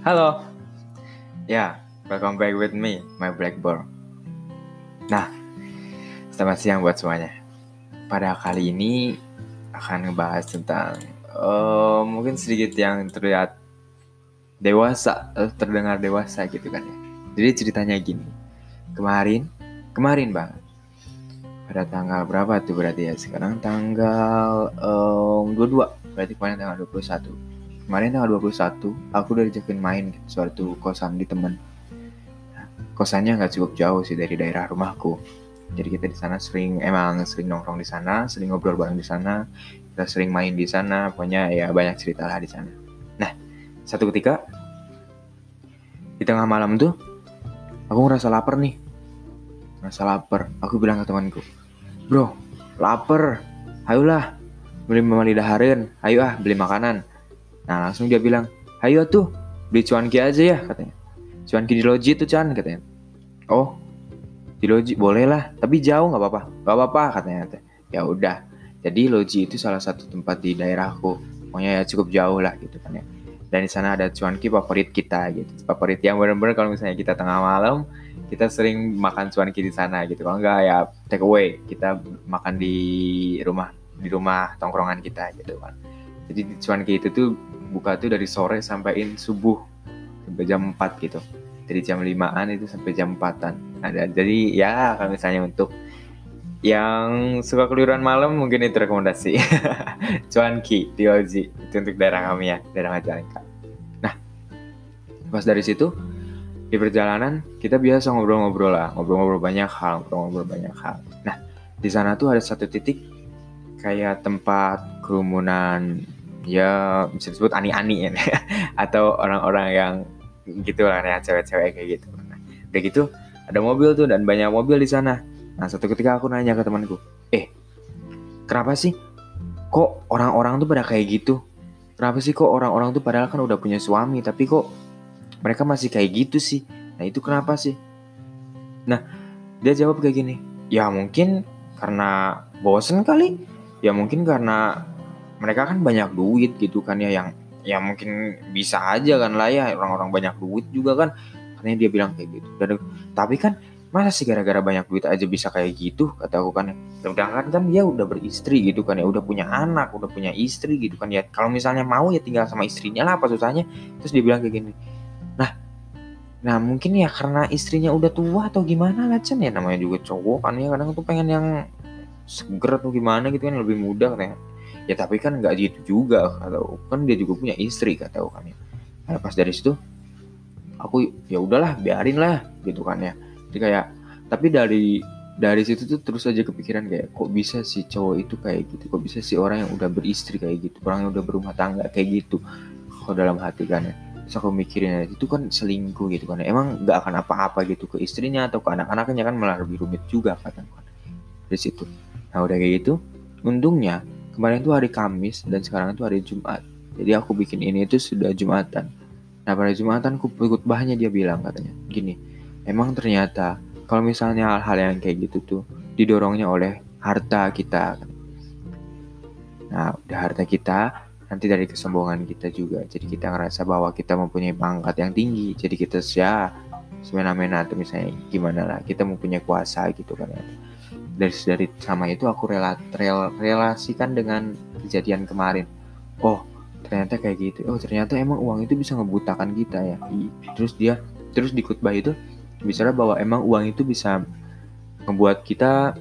Halo. Ya, welcome back with me, my Blackboard. Nah, selamat siang buat semuanya. Pada kali ini akan ngebahas tentang uh, mungkin sedikit yang terlihat dewasa, uh, terdengar dewasa gitu kan ya. Jadi ceritanya gini. Kemarin, kemarin bang, pada tanggal berapa tuh berarti ya? Sekarang tanggal um, 22, berarti kemarin tanggal 21 kemarin tanggal 21 aku udah dijakin main gitu, suatu kosan di temen. Nah, kosannya nggak cukup jauh sih dari daerah rumahku. Jadi kita di sana sering emang sering nongkrong di sana sering ngobrol bareng di sana kita sering main di sana pokoknya ya banyak cerita lah di sana. Nah satu ketika di tengah malam tuh aku ngerasa lapar nih. Ngerasa lapar. Aku bilang ke temanku bro lapar. Ayolah beli mama lidaharin ayo ah beli makanan Nah langsung dia bilang, ayo tuh beli cuanki aja ya katanya. Cuanki di loji tuh Chan katanya. Oh di loji boleh lah, tapi jauh nggak apa-apa, nggak apa-apa katanya. Ya udah, jadi loji itu salah satu tempat di daerahku, pokoknya ya cukup jauh lah gitu kan ya. Dan di sana ada cuanki favorit kita gitu, favorit yang bener-bener kalau misalnya kita tengah malam kita sering makan cuanki di sana gitu. Kalau enggak ya take away, kita makan di rumah di rumah tongkrongan kita gitu kan. Jadi cuanki itu tuh buka tuh dari sore sampaiin subuh sampai jam 4 gitu. Dari jam 5an itu sampai jam 4an ada jadi ya kalau misalnya untuk yang suka keluyuran malam mungkin itu rekomendasi. Cuanki di Oji itu untuk daerah kami ya daerah Majalengka. Nah pas dari situ di perjalanan kita biasa ngobrol-ngobrol lah. Ngobrol-ngobrol banyak hal ngobrol-ngobrol banyak hal. Nah di sana tuh ada satu titik kayak tempat kerumunan ya bisa disebut ani-ani ya. Atau orang-orang yang gitu lah ya cewek-cewek kayak gitu. Nah, udah gitu ada mobil tuh dan banyak mobil di sana. Nah satu ketika aku nanya ke temanku eh kenapa sih kok orang-orang tuh pada kayak gitu? Kenapa sih kok orang-orang tuh padahal kan udah punya suami tapi kok mereka masih kayak gitu sih? Nah itu kenapa sih? Nah dia jawab kayak gini ya mungkin karena bosen kali. Ya mungkin karena mereka kan banyak duit gitu kan ya yang ya mungkin bisa aja kan lah ya orang-orang banyak duit juga kan. Karena dia bilang kayak gitu. Dan tapi kan masa sih gara-gara banyak duit aja bisa kayak gitu kata aku kan ya. Sedangkan kan dia udah beristri gitu kan ya udah punya anak udah punya istri gitu kan ya. Kalau misalnya mau ya tinggal sama istrinya lah apa susahnya? Terus dia bilang kayak gini nah nah mungkin ya karena istrinya udah tua atau gimana lah Cen ya namanya juga cowok kan ya kadang tuh pengen yang seger atau gimana gitu kan lebih mudah katanya ya tapi kan nggak gitu juga. Kalau kan dia juga punya istri kata kan ya. Nah, pas dari situ aku ya udahlah biarin lah gitu kan ya. Jadi kayak tapi dari dari situ tuh terus aja kepikiran kayak kok bisa sih cowok itu kayak gitu? Kok bisa sih orang yang udah beristri kayak gitu? Orang yang udah berumah tangga kayak gitu? Kok dalam hati kan ya. Terus aku mikirin itu kan selingkuh gitu kan ya. emang nggak akan apa-apa gitu ke istrinya atau ke anak-anaknya kan malah lebih rumit juga kan. Dari situ. Nah udah kayak gitu untungnya kemarin itu hari Kamis dan sekarang itu hari Jumat. Jadi aku bikin ini itu sudah Jumatan. Nah pada Jumatan aku ikut bahannya dia bilang katanya gini emang ternyata kalau misalnya hal-hal yang kayak gitu tuh didorongnya oleh harta kita. Nah udah harta kita nanti dari kesombongan kita juga. Jadi kita ngerasa bahwa kita mempunyai pangkat yang tinggi. Jadi kita ya semena-mena atau misalnya gimana lah kita mempunyai kuasa gitu kan dari dari sama itu aku rela, rel, relasikan dengan kejadian kemarin. Oh ternyata kayak gitu. Oh ternyata emang uang itu bisa ngebutakan kita ya. Terus dia terus di khutbah itu bicara bahwa emang uang itu bisa membuat kita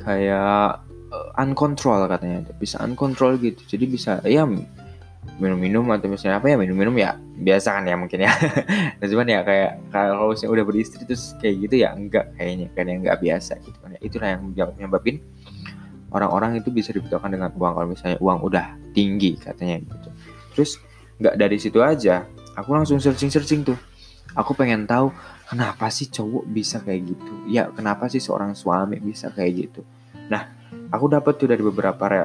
kayak uh, uncontrol katanya. Bisa uncontrol gitu. Jadi bisa ya minum-minum atau misalnya apa ya minum-minum ya biasa kan ya mungkin ya. Nah, cuman ya kayak kalau misalnya udah beristri terus kayak gitu ya enggak kayaknya yang enggak biasa gitu. Kan ya itulah yang nyebabin orang-orang itu bisa dibutuhkan dengan uang. Kalau misalnya uang udah tinggi katanya gitu. Terus nggak dari situ aja aku langsung searching-searching tuh. Aku pengen tahu kenapa sih cowok bisa kayak gitu? Ya kenapa sih seorang suami bisa kayak gitu? Nah aku dapat tuh dari beberapa re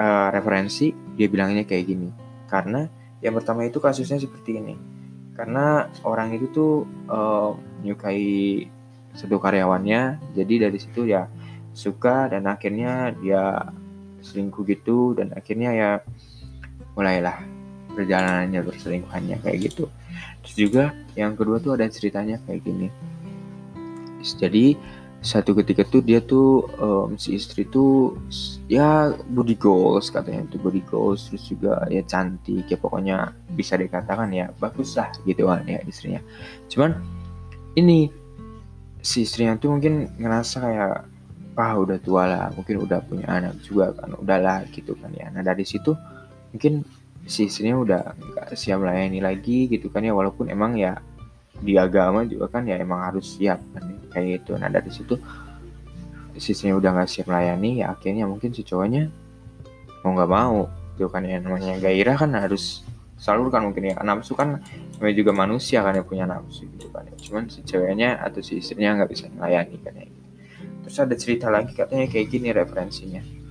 uh, referensi dia bilangnya kayak gini karena yang pertama itu kasusnya seperti ini. Karena orang itu tuh uh, menyukai satu karyawannya, jadi dari situ ya suka dan akhirnya dia selingkuh gitu dan akhirnya ya mulailah perjalanannya berselingkuhannya kayak gitu. terus juga yang kedua tuh ada ceritanya kayak gini jadi satu ketika tuh dia tuh um, si istri tuh ya body goals katanya itu body goals terus juga ya cantik ya pokoknya bisa dikatakan ya bagus lah gitu kan ya istrinya. Cuman ini si istrinya tuh mungkin ngerasa kayak ah udah tua lah mungkin udah punya anak juga kan udahlah gitu kan ya. Nah dari situ mungkin si istrinya udah nggak siap melayani lagi gitu kan ya walaupun emang ya di agama juga kan ya emang harus siap kan kayak gitu. Nah dari situ sisinya udah nggak siap melayani ya akhirnya mungkin si cowoknya mau nggak mau gitu kan ya. Namanya gairah kan harus selalu kan mungkin ya nafsu kan namanya juga manusia kan yang punya nafsu gitu kan ya. Cuman si ceweknya atau si istrinya nggak bisa melayani kan ya. Terus ada cerita lagi katanya kayak gini referensinya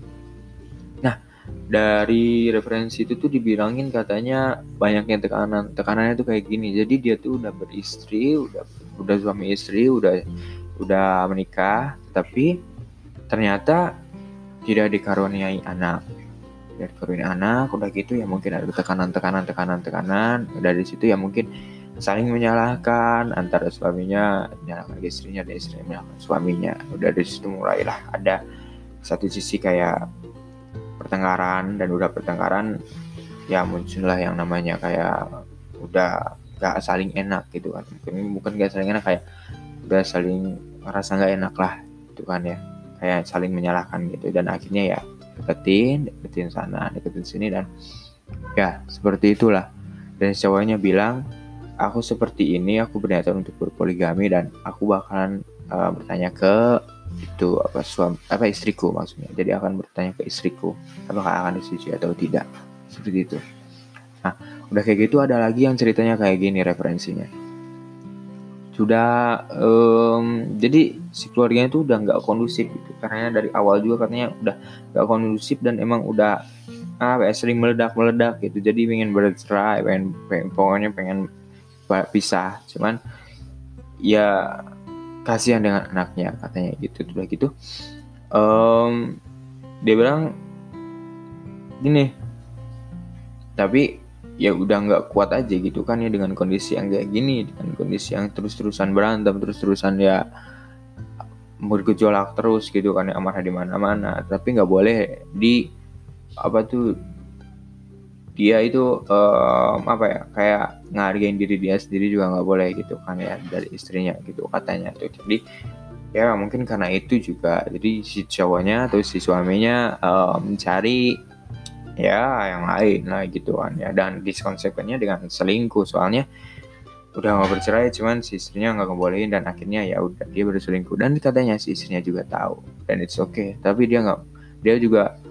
dari referensi itu tuh dibilangin katanya banyaknya tekanan tekanannya tuh kayak gini. Jadi dia tuh udah beristri udah udah suami istri udah udah menikah tapi ternyata tidak dikaruniai anak. Tidak dikaruniai anak udah gitu ya mungkin ada tekanan tekanan tekanan tekanan. Dari situ ya mungkin saling menyalahkan antara suaminya menyalahkan istrinya dan istrinya menyalahkan suaminya. Udah dari situ mulailah ada satu sisi kayak pertengkaran dan udah pertengkaran ya muncullah yang namanya kayak udah gak saling enak gitu kan. Mungkin bukan gak saling enak kayak udah saling ngerasa gak enak lah gitu kan ya. Kayak saling menyalahkan gitu. Dan akhirnya ya deketin deketin sana deketin sini dan ya seperti itulah. Dan cowoknya bilang aku seperti ini aku berniatan untuk berpoligami dan aku bakalan uh, bertanya ke itu apa suami apa istriku maksudnya. Jadi akan bertanya ke istriku apakah akan disetujui atau tidak. Seperti itu. Nah udah kayak gitu ada lagi yang ceritanya kayak gini referensinya. Sudah um, jadi si keluarganya itu udah nggak kondusif gitu. Karena dari awal juga katanya udah nggak kondusif dan emang udah apa ya sering meledak meledak gitu. Jadi pengen bercerai pengen, pengen pokoknya pengen pisah. Cuman ya kasihan dengan anaknya katanya gitu udah gitu. Um, dia bilang gini tapi ya udah nggak kuat aja gitu kan ya dengan kondisi yang kayak gini dengan kondisi yang terus-terusan berantem terus-terusan ya bergejolak terus gitu kan ya amarah di mana-mana. Tapi nggak boleh di apa tuh dia itu um, apa ya kayak ngargain diri dia sendiri juga nggak boleh gitu kan ya dari istrinya gitu katanya tuh. Jadi ya mungkin karena itu juga. Jadi si cowoknya atau si suaminya um, ya yang lain lah gitu kan ya. Dan diskonsekuensinya dengan selingkuh. Soalnya udah mau bercerai cuman si istrinya nggak ngebolehin dan akhirnya ya udah dia berselingkuh. Dan katanya si istrinya juga tahu dan it's okay. Tapi dia nggak dia juga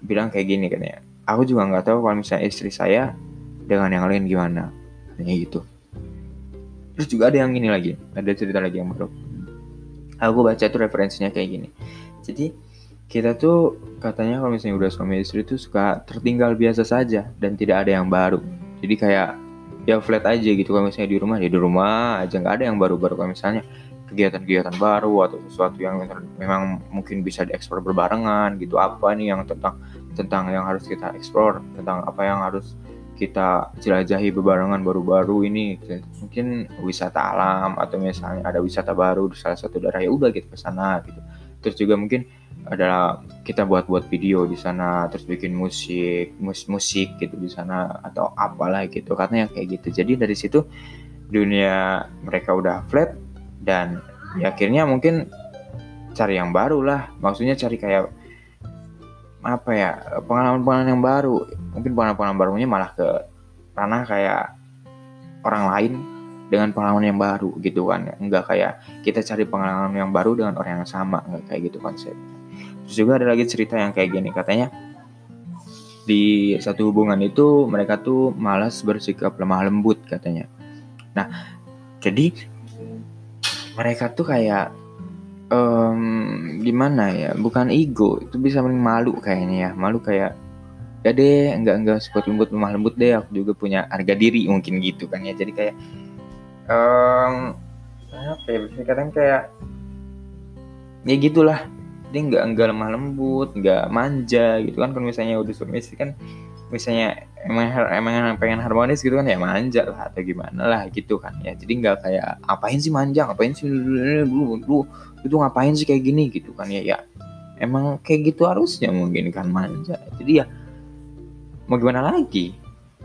bilang kayak gini kan ya aku juga nggak tahu kalau misalnya istri saya dengan yang lain gimana. Kayak gitu. Terus juga ada yang ini lagi ada cerita lagi yang baru. Aku baca tuh referensinya kayak gini. Jadi kita tuh katanya kalau misalnya udah suami istri tuh suka tertinggal biasa saja dan tidak ada yang baru. Jadi kayak ya flat aja gitu. Kalau misalnya di rumah ya di rumah aja. Nggak ada yang baru-baru. Kalau misalnya kegiatan-kegiatan baru atau sesuatu yang memang mungkin bisa diekspor berbarengan gitu. Apa nih yang tentang tentang yang harus kita eksplor tentang apa yang harus kita jelajahi bebarengan baru-baru ini mungkin wisata alam atau misalnya ada wisata baru di salah satu daerah ya udah gitu ke sana gitu. Terus juga mungkin adalah kita buat-buat video di sana terus bikin musik mus musik gitu di sana atau apalah gitu katanya kayak gitu. Jadi dari situ dunia mereka udah flat dan ya akhirnya mungkin cari yang baru lah. Maksudnya cari kayak apa ya pengalaman-pengalaman yang baru. Mungkin pengalaman-pengalaman barunya malah ke ranah kayak orang lain dengan pengalaman yang baru gitu kan. Enggak kayak kita cari pengalaman yang baru dengan orang yang sama. Enggak kayak gitu konsepnya terus juga ada lagi cerita yang kayak gini. Katanya di satu hubungan itu mereka tuh malas bersikap lemah lembut katanya. Nah jadi mereka tuh kayak um, gimana ya? Bukan ego itu bisa malu kayaknya ya. Malu kayak ya deh enggak enggak sekuat lembut lemah lembut deh aku juga punya harga diri mungkin gitu kan ya. Jadi kayak um, apa ya bisa kadang kayak ya gitulah. Dia nggak enggak lemah lembut nggak manja gitu kan. Kalau misalnya udah suami kan misalnya emang emang pengen harmonis gitu kan ya manja lah atau gimana lah gitu kan ya. Jadi nggak kayak apain sih manja? Ngapain sih lu lu itu ngapain sih kayak gini? Gitu kan ya ya. Emang kayak gitu harusnya mungkin kan manja. Jadi ya mau gimana lagi?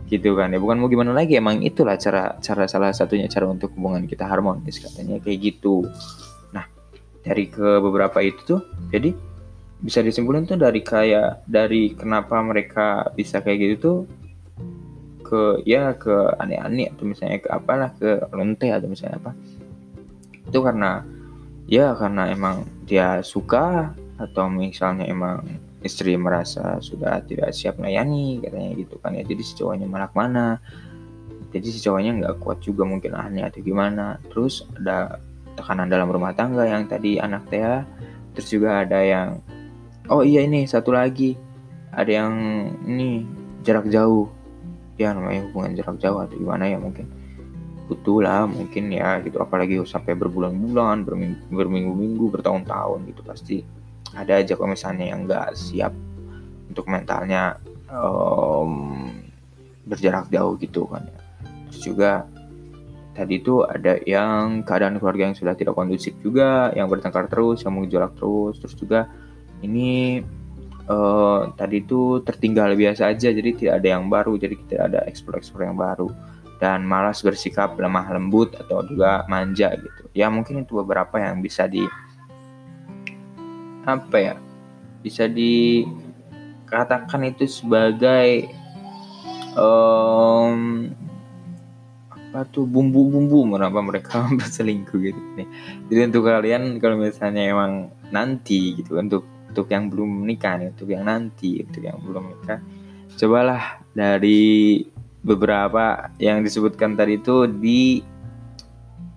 Gitu kan ya. Bukan mau gimana lagi emang itulah cara cara salah satunya cara untuk hubungan kita harmonis katanya kayak gitu. Nah dari ke beberapa itu tuh jadi bisa disimpulkan tuh dari kayak dari kenapa mereka bisa kayak gitu tuh ke ya ke aneh-aneh atau misalnya ke apalah ke lonte atau misalnya apa. Itu karena ya karena emang dia suka atau misalnya emang istri merasa sudah tidak siap melayani katanya gitu kan. Ya jadi si cowoknya malah mana? Jadi si cowoknya nggak kuat juga mungkin aneh atau gimana. Terus ada tekanan dalam rumah tangga yang tadi anak Tea terus juga ada yang oh iya ini satu lagi. Ada yang ini jarak jauh ya namanya hubungan jarak jauh atau gimana ya mungkin butuh lah mungkin ya gitu. Apalagi sampai berbulan-bulan berminggu-minggu bertahun-tahun gitu pasti ada aja kalau misalnya yang nggak siap untuk mentalnya um, berjarak jauh gitu kan ya. Terus juga tadi itu ada yang keadaan keluarga yang sudah tidak kondusif juga yang bertengkar terus yang mengejolak terus. Terus juga ini uh, tadi itu tertinggal biasa aja jadi tidak ada yang baru jadi tidak ada ekspor-ekspor yang baru. Dan malas bersikap lemah lembut atau juga manja gitu. Ya mungkin itu beberapa yang bisa di apa ya bisa dikatakan itu sebagai um, apa tuh bumbu-bumbu kenapa mereka berselingkuh gitu. Nih jadi untuk kalian kalau misalnya emang nanti gitu untuk untuk yang belum menikah nih, untuk yang nanti, untuk yang belum menikah, cobalah dari beberapa yang disebutkan tadi itu di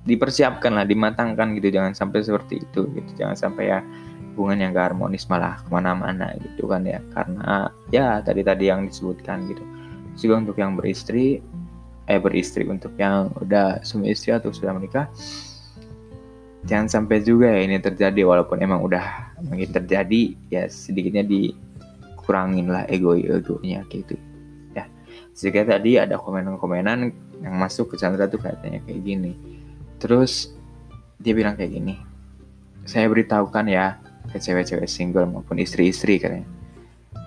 dipersiapkan lah, dimatangkan gitu, jangan sampai seperti itu gitu, jangan sampai ya hubungan yang gak harmonis malah ke mana-mana gitu kan ya, karena ya tadi-tadi yang disebutkan gitu. Juga untuk yang beristri, eh beristri untuk yang udah suami istri atau sudah menikah, jangan sampai juga ya ini terjadi walaupun emang udah mungkin terjadi ya sedikitnya dikurangin lah ego egonya gitu. Ya sedikit tadi ada komenan-komenan yang masuk ke Chandra tuh katanya kayak gini. Terus dia bilang kayak gini saya beritahukan ya ke cewek-cewek single maupun istri-istri katanya.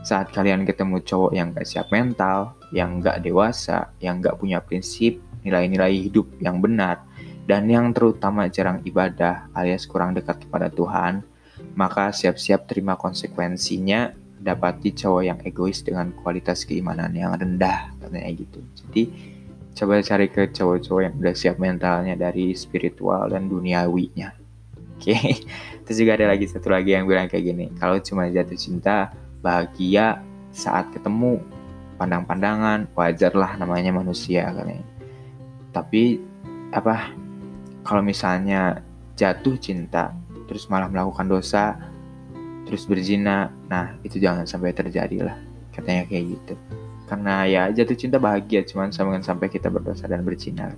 Saat kalian ketemu cowok yang gak siap mental, yang gak dewasa, yang gak punya prinsip, nilai-nilai hidup yang benar, dan yang terutama jarang ibadah alias kurang dekat kepada Tuhan, maka siap-siap terima konsekuensinya dapati cowok yang egois dengan kualitas keimanan yang rendah katanya gitu. Jadi coba cari ke cowok-cowok yang udah siap mentalnya dari spiritual dan duniawinya. Oke, okay. terus juga ada lagi satu lagi yang bilang kayak gini, kalau cuma jatuh cinta, bahagia saat ketemu, pandang-pandangan, wajarlah namanya manusia katanya. Tapi apa kalau misalnya jatuh cinta terus malah melakukan dosa terus berzina. Nah itu jangan sampai terjadi lah katanya kayak gitu. Karena ya jatuh cinta bahagia cuman sama sampai kita berdosa dan berzina.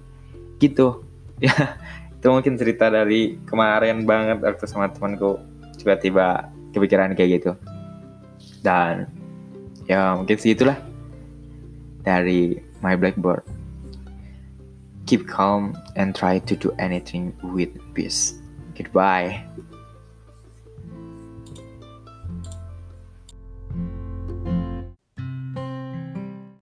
Gitu. Ya itu mungkin cerita dari kemarin banget waktu sama temanku tiba-tiba kepikiran kayak gitu. Dan ya mungkin sih itulah dari my blackboard. Keep calm and try to do anything with peace. Goodbye.